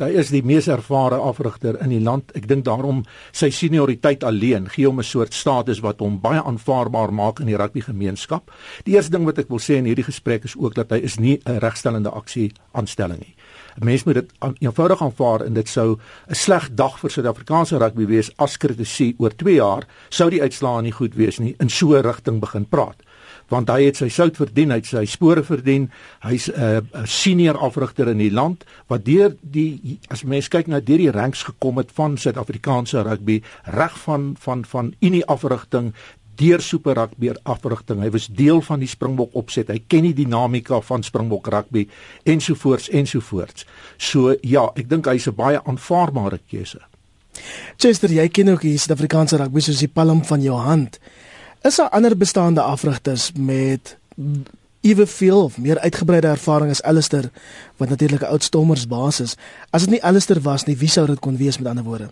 Hy is die mees ervare afrigter in die land. Ek dink daarom sy senioriteit alleen gee hom 'n soort status wat hom baie aanvaarbaar maak in die rugby gemeenskap. Die eerste ding wat ek wil sê in hierdie gesprek is ook dat hy is nie 'n regstellende aksie aanstelling nie. 'n Mens moet dit eenvoudig aanvaar en dit sou 'n sleg dag vir Suid-Afrikaanse rugby wees as kritisie oor 2 jaar sou die uitslae nie goed wees nie in so 'n rigting begin praat want hy het sy sout verdien, hy het sy spore verdien. Hy's 'n uh, senior afrigter in die land wat deur die as mens kyk na deur die ranks gekom het van Suid-Afrikaanse rugby, reg van van van unie afrigting deur super rugby afrigting. Hy was deel van die Springbok opset. Hy ken die dinamika van Springbok rugby ensovoorts ensovoorts. So ja, ek dink hy's 'n baie aanvaarbare keuse. Chester, jy ken ook die Suid-Afrikaanse rugby soos die palm van jou hand. Is daar ander bestaande afrigters met eweveel of meer uitgebreide ervaring as Alistair wat natuurlik 'n oud stommers basis. As dit nie Alistair was nie, wie sou dit kon wees met ander woorde?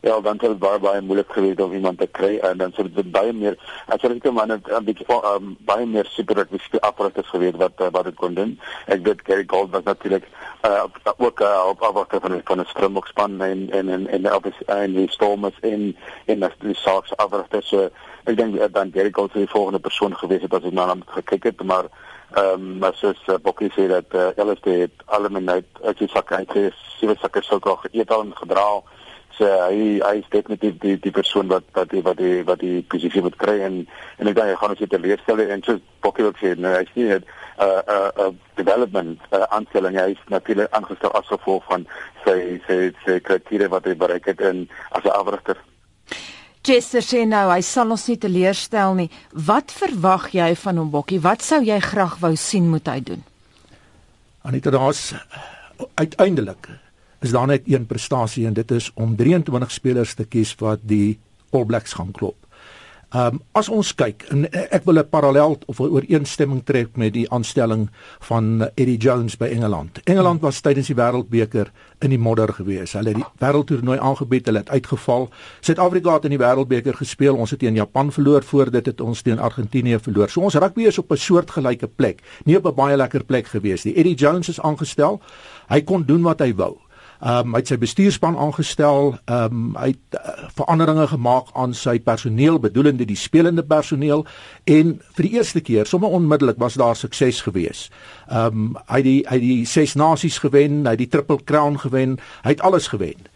Ja, dan sou dit baie baie moeilik gewees het om iemand te kry en dan sou dit baie meer as ek net maar 'n bietjie van um, baie meer super rugby afrigters gewees wat uh, wat dit kon doen. Ek weet Gary Gold was natuurlik uh, ook uh, op afrigter van van 'n Springbok span en en en en op in die Stormers in in die Sharks afrigters so ek dink uh, dan Gary Gold sou die volgende persoon gewees het as ek na hom gekyk het maar ehm um, maar soos uh, Bokkie sê dat uh, Ellis het alle minuut uit die sakke uit sy sewe sakke sou gou geëet en gedra so hy hy is definitief die die persoon wat wat die wat die wat die posisie moet kry en en ek dink hy gaan ons dit leerstel en so Bokkie ook sê nou hy sien dit uh, uh, uh, development uh, aanstelling hy is natuurlik aangestel as gevolg van sy sy sy kriteria wat hy bereik het in as 'n afrigter Chester sê nou hy sal ons nie teleurstel nie. Wat verwag jy van hom Bokkie? Wat sou jy graag wou sien moet hy doen? Anita daar's uiteindelik is daar net een prestasie en dit is om 23 spelers te kies wat die All Blacks gaan klop. Ehm um, as ons kyk en ek wil 'n parallel of 'n ooreenstemming trek met die aanstelling van Eddie Jones by Engeland. Engeland was tydens die Wêreldbeker in die modder gewees. Hulle het die wêreldtoernooi aangebied, hulle het uitgeval. Suid-Afrika het in die Wêreldbeker gespeel. Ons het teen Japan verloor voor dit het ons teen Argentinië verloor. So ons rugby is op 'n soortgelyke plek, nie op 'n baie lekker plek gewees nie. Eddie Jones is aangestel. Hy kon doen wat hy wou. Ehm um, hy het sy bestuurspan aangestel, ehm um, hy het uh, veranderinge gemaak aan sy personeel, bedoelende die spelende personeel en vir die eerste keer, sommer onmiddellik was daar sukses gewees. Ehm um, hy het die hy het die ses nasies gewen, hy het die triple crown gewen, hy het alles gewen.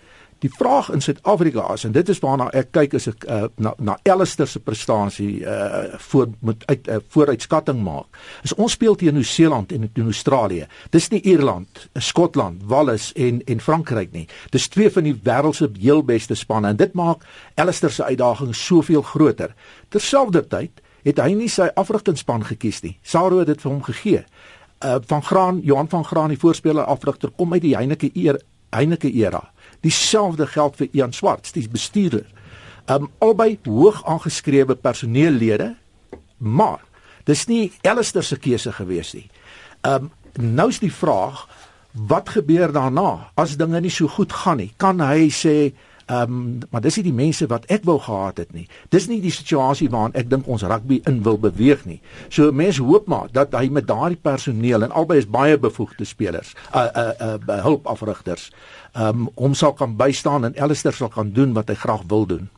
Die vraag in Suid-Afrika is en dit is waarna ek kyk as ek uh, na na Alistair se prestasie uh voor moet uit uh, vooruitskatting maak. Is ons speel teen Nieu-Seeland en teen Australië. Dis nie Ierland, Skotland, Wallis en en Frankryk nie. Dis twee van die wêreld se heel beste spanne en dit maak Alistair se uitdaging soveel groter. Terselfdertyd het hy nie sy afrigtingspan gekies nie. Saro het dit vir hom gegee. Uh van Graan, Johan van Graan, die voorspeler afrigter kom uit die Heineke era. Heineke era. Dieselfde geld vir Ian Swart, die bestuurder. Um albei hoog aangeskrewe personeellede, maar dis nie Alistair se keuse gewees nie. Um nou is die vraag wat gebeur daarna as dinge nie so goed gaan nie? Kan hy sê Ehm um, maar dis nie die mense wat ek wou gehad het nie. Dis nie die situasie waarin ek dink ons rugby in wil beweeg nie. So mense hoop maar dat hy met daardie personeel en albei is baie bevoegde spelers, uh uh uh hulpafrigters, ehm um, hom sal kan bystaan en Alistair sal kan doen wat hy graag wil doen.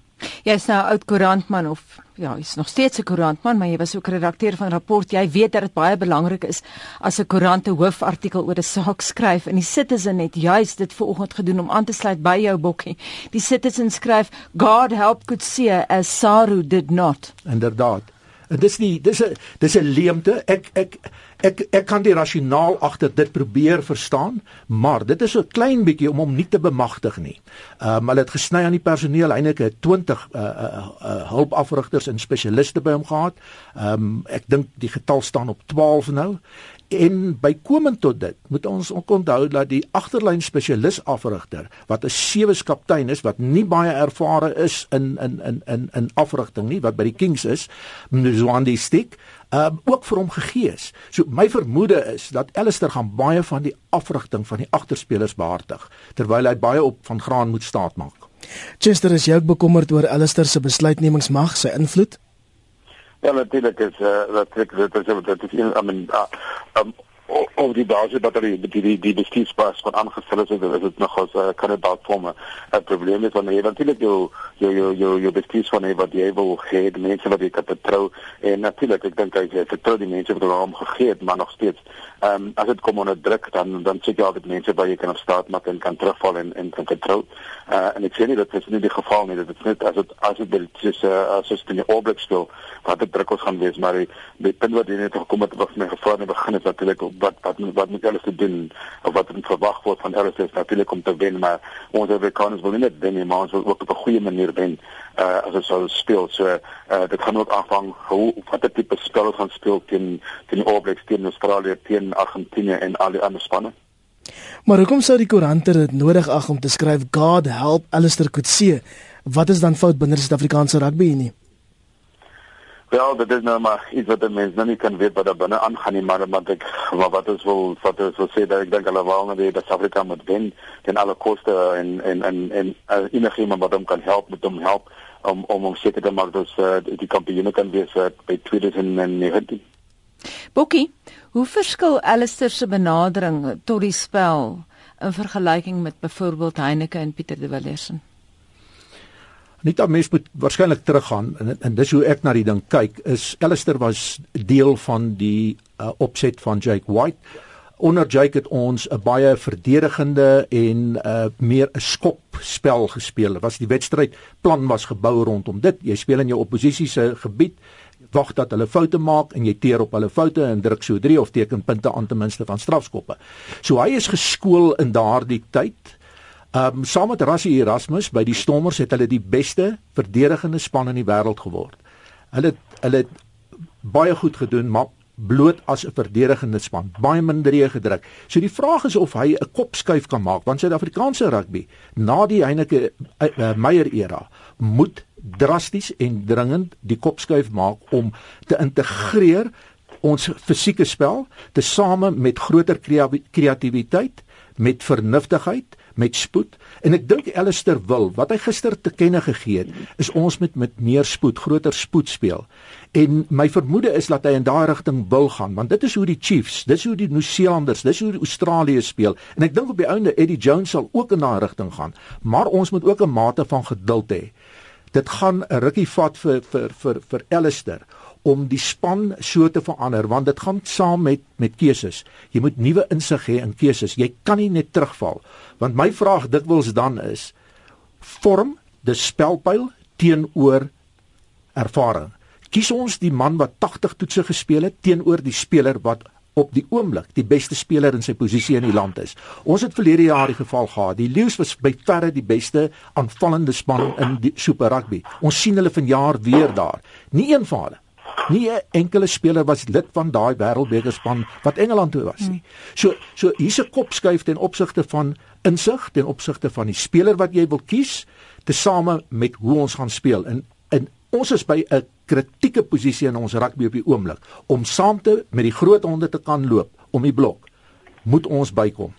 Jy's nou 'n oud koerantman of ja, jy's nog steeds 'n koerantman, maar jy was ook redakteur van rapport. Jy weet dat dit baie belangrik is as 'n koerant 'n hoofartikel oor 'n saak skryf en die Citizen het juis dit vanoggend gedoen om aan te sluit by jou bokkie. Die Citizen skryf God help Kutse as Saru did not. Inderdaad. En dis nie dis 'n dis 'n leemte. Ek ek ek ek kan die rasionaal agter dit probeer verstaan, maar dit is 'n klein bietjie om hom nie te bemagtig nie. Ehm um, hulle het gesny aan die personeel, eintlik 'n 20 uh, uh, uh, hulpafrigters en spesialiste by hom gehad. Ehm um, ek dink die getal staan op 12 nou. En bykomend tot dit, moet ons onthou dat die agterlyn spesialis afrigter wat 'n sewees kaptein is wat nie baie ervare is in in in in in afrigting nie wat by die Kings is, Mzwandi Stick, um, ook vir hom gegee is. So my vermoede is dat Alistair gaan baie van die afrigting van die agterspelers behartig terwyl hy baie op van graan moet staatmaak. Chester is ook bekommerd oor Alistair se besluitnemingsmag, sy invloed? Ja, natuurlik is uh, dat ek dit is dat is in I mean uh, um, of die basis batterie die die die bestuurspas van aangestel is is dit nog as uh, kandidaat vorm 'n probleem is wanneer jy natuurlik jou jou jou jou jou bestuurs van wat jy wil gee die mense wat jy kan vertrou en natuurlik ek dink hy vertrou die mense wat hom gegee het maar nog steeds ehm um, as dit kom onder druk dan dan sê jy altyd mense wat jy kan op staat maak en kan terugval en en kan vertrou uh, en ek sê nie dat dit nie die geval nie dit is net as dit as dit is uh, as dit in die oorblik speel wat dit druk ons gaan wees maar die, die punt wat jy net gekom het wat my gevra het begin is natuurlik wat wat wat moet alles doen of wat er verwag word van alles is natuurlik om te wen maar ons Amerikaners wil nie net wen nie maar ons wil ook op 'n goeie manier wen uh, as ons sou speel so uh, dit gaan ook afhang hoe watter tipe spel ons gaan speel teen teen All Blacks teen Australië teen Argentinië en al die ander spanne Maar hoekom sou die koerante dit nodig ag om te skryf God help Alistair Coetzee? Wat is dan fout binne die Suid-Afrikaanse rugby nie? Wel, dit is nou maar iets wat mense nou nie kan weet wat daar binne aangaan nie, maar wat ek wat wat is wel wat is wil sê dat ek dink hulle wou net dat Suid-Afrika moet wen teen alle koste en en en en uh, enigiemand wat hom kan help met hom help om om om seker te maak dat uh, die kampioene kan wees uh, by 2019. Bokkie, hoe verskil Alistair se benadering tot die spel in vergelyking met byvoorbeeld Heineke en Pieter de Villiers? Net dan mens moet waarskynlik teruggaan en, en dis hoe ek na die ding kyk is Alistair was deel van die uh, opset van Jake White. Onder Jake het ons 'n baie verdedigende en uh, meer 'n skop spel gespeel. Dit was die wedstryd plan was gebou rondom dit. Jy speel in jou oppositie se gebied, wag dat hulle foute maak en jy teer op hulle foute en druk so 3 of teken punte aan ten minste van strafskoppe. So hy is geskool in daardie tyd Ehm um, saam met Rassie Erasmus by die Stormers het hulle die beste verdedigende span in die wêreld geword. Hulle hulle het baie goed gedoen, maar bloot as 'n verdedigende span, baie minder gedruk. So die vraag is of hy 'n kopskuif kan maak want Suid-Afrikaanse rugby na die Heineke uh, uh, Meyer era moet drasties en dringend die kopskuif maak om te integreer ons fisieke spel tesame met groter kreatiwiteit, met vernuftigheid met spoed en ek dink Alistair wil wat hy gister te kenne gegee het is ons met met meer spoed, groter spoed speel. En my vermoede is dat hy in daai rigting wil gaan want dit is hoe die Chiefs, dis hoe die Nieu-Seelanders, dis hoe die Australië speel en ek dink op die einde Eddie Jones sal ook in daai rigting gaan. Maar ons moet ook 'n mate van geduld hê. Dit gaan 'n rukkie vat vir vir vir vir Alistair om die span so te verander want dit gaan saam met met keuses. Jy moet nuwe insig hê in keuses. Jy kan nie net terugval want my vraag dikwels dan is vorm die spelpyl teenoor ervaring. Kies ons die man wat 80 toetse gespeel het teenoor die speler wat op die oomblik die beste speler in sy posisie in die land is. Ons het verlede jaar die geval gehad. Die Lions was by verre die beste aanvallende span in die Super Rugby. Ons sien hulle vanjaar weer daar. Nie een van hulle Nie 'n enkele speler was lid van daai wêreldbekerspan wat Engeland toe was nie. So so hier's 'n kopskuif ten opsigte van insig ten opsigte van die speler wat jy wil kies tesame met hoe ons gaan speel. En in ons is by 'n kritieke posisie in ons rugby op die oomblik om saam te met die groot honde te kan loop om die blok. Moet ons bykom.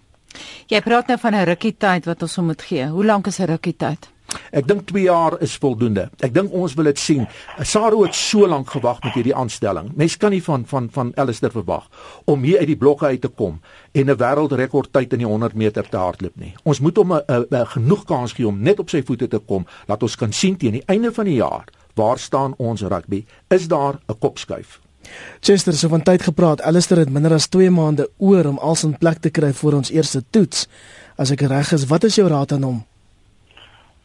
Jy praat nou van 'n rukkie tyd wat ons moet gee. Hoe lank is 'n rukkie tyd? Ek dink 2 jaar is voldoende. Ek dink ons wil dit sien. Saro het so lank gewag met hierdie aanstelling. Mens kan nie van van van Alistair verwag om hier uit die blokke uit te kom en 'n wêreldrekord tyd in die 100 meter te hardloop nie. Ons moet hom 'n genoeg kans gee om net op sy voete te kom, laat ons kan sien teen die einde van die jaar waar staan ons rugby? Is daar 'n kopskuif? Chester het so van tyd gepraat. Alistair het minder as 2 maande oor om al sy plek te kry vir ons eerste toets. As ek reg is, wat is jou raad aan hom?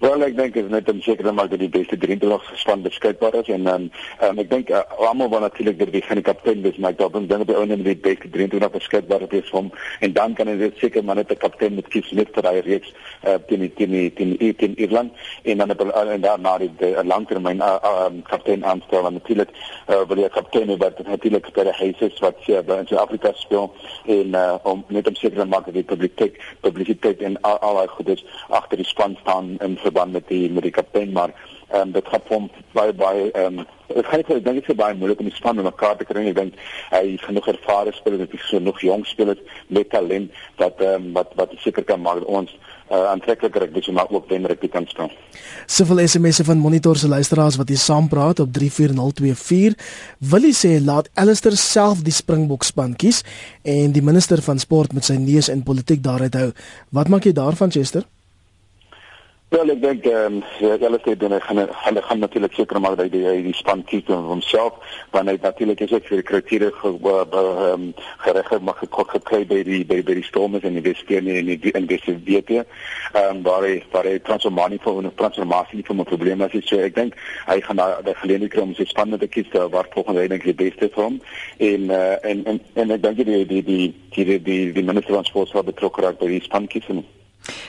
Wel ek dink is net om seker te maak dat die beste 23 span beskikbaar is en um, um, ek dink uh, almal wil natuurlik dat die geen kaptein wees maar ek dink dan op die ouene die beste 23 beskikbaar is hom. En dan kan hy seker maar net 'n kaptein met kies net vir hy reeks uh, teen teen teen teen Ierland. En dan op en dan na die langtermyn uh, um, kaptein aanstel. En natuurlik uh, wil jy kaptein wat natuurlik vir die heises wat by in Suid-Afrika speel. En uh, om net om seker te maak dat die publiek publisiteit en al, al daai goedes agter die span staan en verband met die met die kaptein maar ehm um, dit gaan van baie baie ehm um, dit gaan ek dink dit is baie moeilik om die span mekaar te kry ek dink hy genoeg ervare speler dat hy so nog jong speler met talent dat ehm um, wat wat seker kan maak ons uh, aantrekliker ek dis maar ook wen rugby kan speel. Soveel SMS'e van Monitor se luisteraars wat hier saam praat op 34024. Willie sê laat Alistair self die Springbok span kies en die minister van sport met sy neus in politiek daaruit hou. Wat maak jy daarvan Chester? Wel, ik denk, um, ja, alles te doen, gaan, gaan, gaan natuurlijk zeker maar dat hij die span kiest voor hemzelf. Want hij natuurlijk is ook voor de criteria ge, um, gerecht mag gekregen bij die, bij, bij die stormers en die westperen en die in deze WP. Um, waar hij, waar hij transformatie voor een transformatie niet voor een probleem is. So, ik denk, hij gaat naar de gelegenheid krijgen om zijn span te kiezen waar volgens denk ik de beste voor hem. En, uh, en, en, en ik denk die, die, die, die, die, die, die minister van sport zal betrokken raken bij die span kiezen.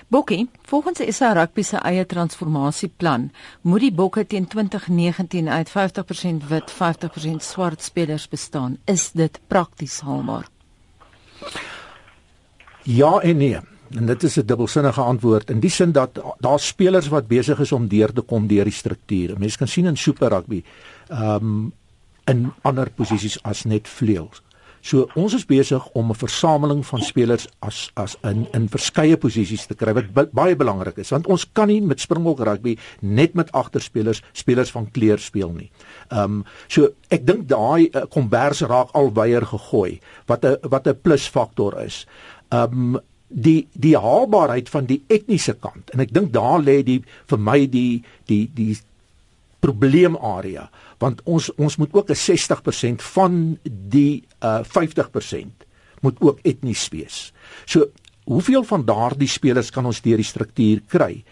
Bokkie, volgens die SA Rugby se eie transformasieplan, moet die Bokke teen 2019 uit 50% wit, 50% swart spelers bestaan. Is dit prakties haalbaar? Ja en nee. En dit is 'n dubbelsinnige antwoord in die sin dat daar spelers wat besig is om deur te kom deur die strukture. Mense kan sien in Super Rugby, ehm um, in ander posisies as net vleuels. So ons is besig om 'n versameling van spelers as as in in verskeie posisies te kry wat baie belangrik is want ons kan nie met Springbok rugby net met agterspelers spelers van kleur speel nie. Ehm um, so ek dink daai uh, kombers raak al weier gegooi wat 'n wat 'n plusfaktor is. Ehm um, die die haalbaarheid van die etniese kant en ek dink daar lê die vir my die die die probleemarea want ons ons moet ook 'n 60% van die uh 50% moet ook etnies wees. So hoeveel van daardie spelers kan ons deur die struktuur kry?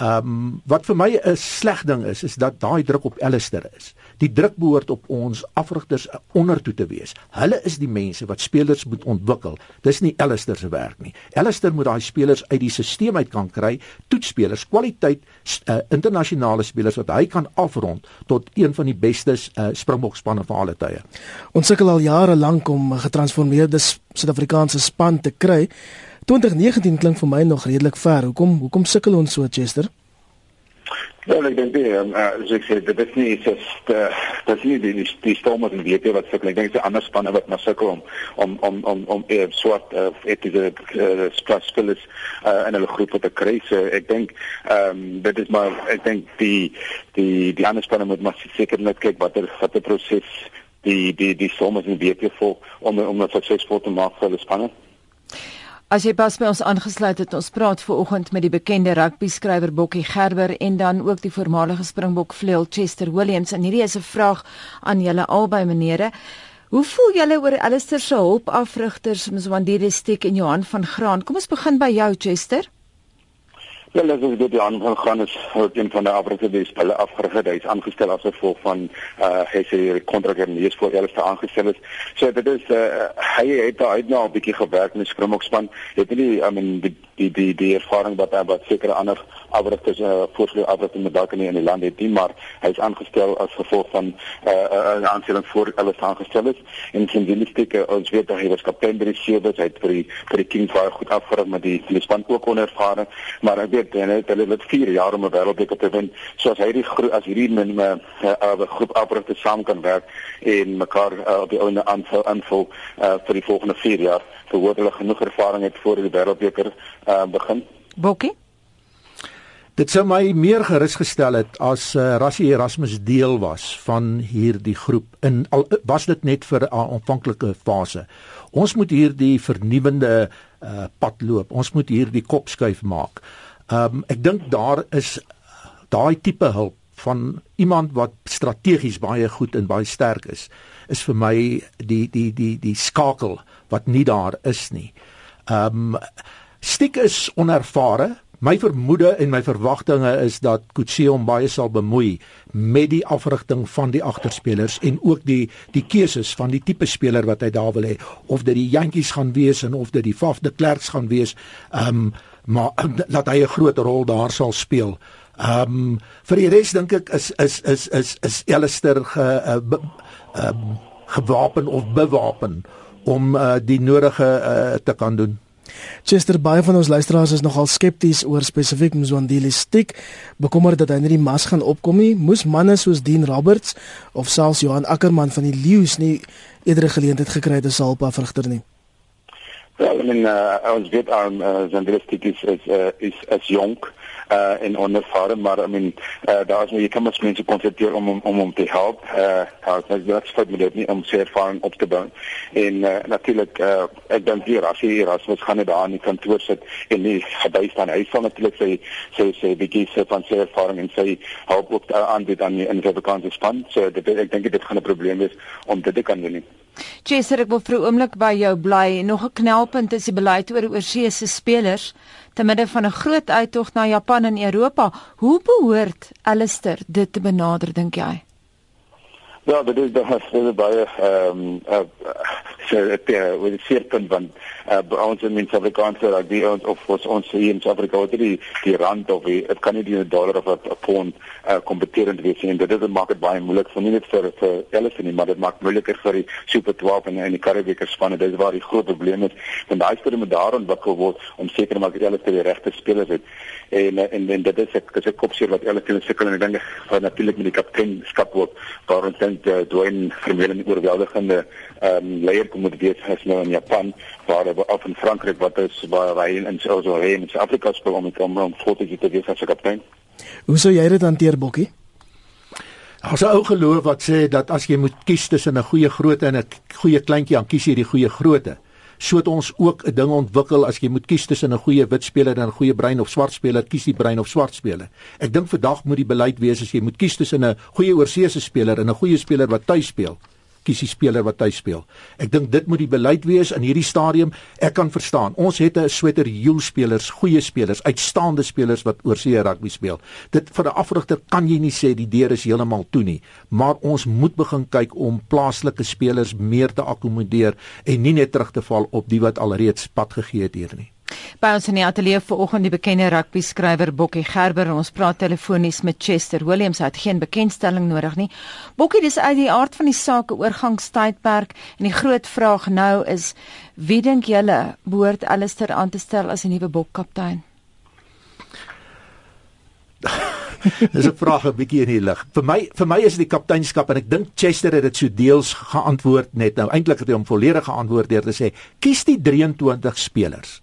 Ehm um, wat vir my 'n sleg ding is, is dat daai druk op Alistair is. Die druk behoort op ons afrigters ondertoe te wees. Hulle is die mense wat spelers moet ontwikkel. Dis nie Alistair se werk nie. Alistair moet daai spelers uit die stelsel uit kan kry, toetspelers, kwaliteit uh, internasionale spelers wat hy kan afrond tot een van die beste uh, Springbok spanne van alle tye. Ons sukkel al jare lank om 'n getransformeerde Suid-Afrikaanse span te kry. 2019 klink vir my nog redelik ver. Hoekom hoekom sukkel ons so, Chester? Wel, ik denk, um, uh, zoals ik zei, dat is niet, dat is, dat is niet die, die, die stormers in WP wat sukkelen. Ik denk dat de andere spannen wat maar sukkelen om, om, om, om, om uh, zwart, uh, ethische uh, spelers uh, in een groep te krijgen. Ik denk, um, dat is maar, ik denk, die, die, die andere spannen moet maar zeker net kijken wat er, wat het proces, die, die, die stormers in WP vol, om, om dat succesvol te maken voor de spannen. As jy pas by ons aangesluit het, ons praat ver oggend met die bekende rugby skrywer Bokkie Gerber en dan ook die voormalige Springbok vleuel Chester Williams en hierdie is 'n vraag aan julle albei menere. Hoe voel julle oor Alistair se hulpafrigters Mzwandile Stik en Johan van Graan? Kom ons begin by jou Chester. Ja, dat is dit aan van gaan is een van de Afrika die spelen afgerigd. Hij is aangesteld als gevolg van uh, hij zijn contract en is voor eerste aangesteld is. So dat is uh, hij heeft daar uit nou een beetje gewerkt in de scrumokspan. Het nie I mean die die die die ervaring wat hy wat sekere ander afrigters uh, voorstel afrigters met dalk nie in die land het nie, maar hy is aangestel as gevolg van uh, uh, aanstelling voor alles aangestel is. En die listieke ons weet dat hy was kaptein by die Seabirds, hy het vir die vir die Kings baie goed afgerig met die die span ook onervare, maar ek weet en het dit 4 jaar om 'n wêreldbeker te wen. So as hy die as hierdie min 'n uh, uh, groep afrigters saam kan werk en mekaar uh, op die ouene aanvul aanvul uh, vir die volgende 4 jaar, verhoor hulle genoeg ervaring het voor die wêreldbeker uh, begin. Bokkie Dit sou my meer gerus gestel het as uh, Rassie Erasmus deel was van hierdie groep in al was dit net vir 'n aanvanklike fase. Ons moet hierdie vernuwende uh, pad loop. Ons moet hierdie kop skuif maak. Ehm um, ek dink daar is daai tipe hulp van iemand wat strategies baie goed en baie sterk is is vir my die die die die skakel wat nie daar is nie. Ehm um, Stik is onervare. My vermoede en my verwagtinge is dat Kutse hom baie sal bemoei met die afrigting van die agterspelers en ook die die keuses van die tipe speler wat hy daar wil hê of dit die jantjies gaan wees en of dit die Faf de Klerks gaan wees. Ehm um, maar laat hy 'n groot rol daar sal speel. Ehm um, vir die res dink ek is is is is is Elister ge ehm uh, um, gewapen of bewapen om uh, die nodige uh, te kan doen. Chester baie van ons luisteraars is nogal skepties oor spesifiek Mzwandile Stick, bekommerd dat hy nie die mas gaan opkom nie. Moes manne soos Dean Roberts of selfs Johan Ackerman van die Lions nie eerder geleentheid gekry het as hulp afrigter nie. Ja, I mean, uh, ons weet aan uh, Zandristik is is uh, is as jonk uh en onervare maar I mean uh daar is nou jy kan mens mense konsentreer om om om te help. Uh daar is dit fout met dit nie om sy ervaring op te bou. En uh natuurlik uh ek dink hier as jy Erasmus gaan net daar in die kantoor sit en nie gebly staan. Hy sal natuurlik sy sy sy bietjie sy van sy ervaring en sy help ook aanbied aan die vakansie span. So dit ek dink dit gaan 'n probleem wees om dit te kan doen. Jesser, ek wil vir 'n oomblik by jou bly. Nog 'n knelpunt is die beleid oor oorsee se spelers te midde van 'n groot uittog na Japan en Europa. Hoe behoort Alistair dit te benader dink jy? Ja, dit is baie baie ehm um, so dit uh, with the circle van uh, ons in Suid-Afrika dat die ons of ons ons hier in Suid-Afrika het die die rand of die, het kan nie die dollar of 'n pond uh, kompeterend wees en dit is dit maak dit baie moeilik vir nie net vir vir Ellison nie maar dit maak moeiliker vir die Super 12 en en die Karibieke spanne. Dis waar die groot probleem is. En daai spelers moet daar ontwikkel word om seker te maak dat hulle die regte spelers het. En en, en dit is 'n kopseer wat Ellison sukkel en ek dink van natuurlik met die kapteinskap ook waar ons dink uh, Dwayne Vermeulen oorweldigende ehm um, leier kom moet wees as nou in Japan waar of in Frankryk wat is waar hy in so so in Suid-Afrika speel om om om foto te wees as 'n kaptein. Hoe sou jy dit hanteer Bokkie? Ons ou geloof wat sê dat as jy moet kies tussen 'n goeie grootte en 'n goeie kleintjie, dan kies jy die goeie grootte. So het ons ook 'n ding ontwikkel as jy moet kies tussen 'n goeie wit speler en 'n goeie bruin of swart speler, kies die bruin of swart speler. Ek dink vandag moet die beleid wees as jy moet kies tussen 'n goeie oorseese speler en 'n goeie speler wat tuis speel, kies die speler wat hy speel. Ek dink dit moet die beleid wees in hierdie stadium. Ek kan verstaan. Ons het 'n sweter heel spelers, goeie spelers, uitstaande spelers wat oor see rugby speel. Dit vir 'n afrigter kan jy nie sê die deur is heeltemal toe nie, maar ons moet begin kyk om plaaslike spelers meer te akkommodeer en nie net terug te val op die wat alreeds pad gegee het hier nie. By ons in die ateljee vanoggend die bekende rugby skrywer Bokkie Gerber. Ons praat telefonies met Chester Williams. Hy het geen bekendstelling nodig nie. Bokkie, dis uit die aard van die saak 'n oorgangstydperk en die groot vraag nou is wie dink julle behoort Alistair aan te stel as 'n nuwe bokkaptein? Dis 'n vraag 'n bietjie in die lug. Vir my vir my is dit die kapteinskap en ek dink Chester het dit so deels geantwoord net nou. Eintlik het hy hom volledig geantwoord deur te sê: "Kies die 23 spelers."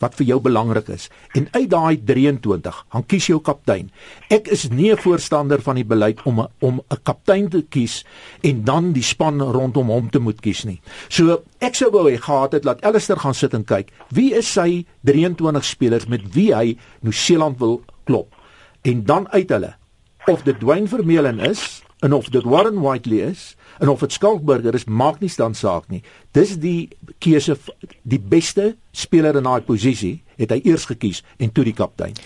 Wat vir jou belangrik is en uit daai 23 gaan kies jou kaptein. Ek is nie 'n voorstander van die beleid om a, om 'n kaptein te kies en dan die span rondom hom te moet kies nie. So ek sou wou hê gehad het laat Ellister gaan sit en kyk wie is sy 23 spelers met wie hy Nieu-Seeland wil klop en dan uit hulle of dit Dwayne Vermeulen is en of dit Warren Whiteley is en of dit Skalkburger is maak nie stand saak nie. Dis die keuse die beste speler in daai posisie het hy eers gekies en toe die kaptein.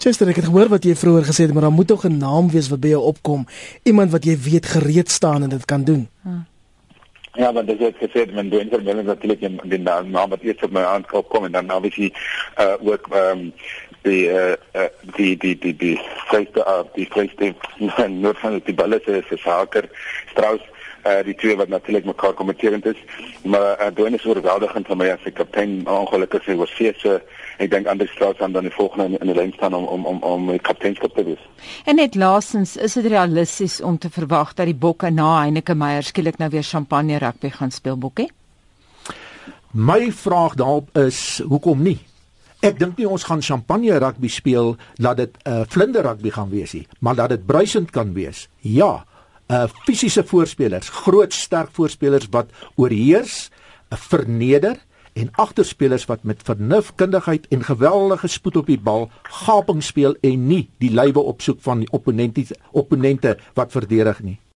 Chester, ek het gehoor wat jy vroeër gesê het, maar daar moet tog 'n naam wees wat by jou opkom, iemand wat jy weet gereed staan en dit kan doen. Hmm. Ja, want dit is gesê men doen vir mense natuurlik in die naam wat eers op my aankoop kom en dan obviously uh ook ehm um, die uh, uh die die die die vyfde uh die vyfde noord van die balle se se saker Strauss uh die twee wat natuurlik mekaar kommenterend is maar uh, Dwayne is oorweldigend vir my as 'n kaptein ongelukkig sy was feese ek dink ander straat aan dan die volgende in die lyn staan om om om om die kapteinskap te wees. En net laasens is dit realisties om te verwag dat die bokke na Heineke Meyer skielik nou weer champagne rugby gaan speel bokkie my vraag daarop is hoekom nie? Ek dink nie ons gaan champagne rugby speel dat dit 'n uh, vlinder rugby gaan wees nie, maar dat dit bruisend kan wees. Ja, uh fisiese voorspelers, groot sterk voorspelers wat oorheers, uh, verneder en agterspelers wat met vernuf, kundigheid en geweldige spoed op die bal gaping speel en nie die lywe opsoek van die opponente opponente wat verdedig nie.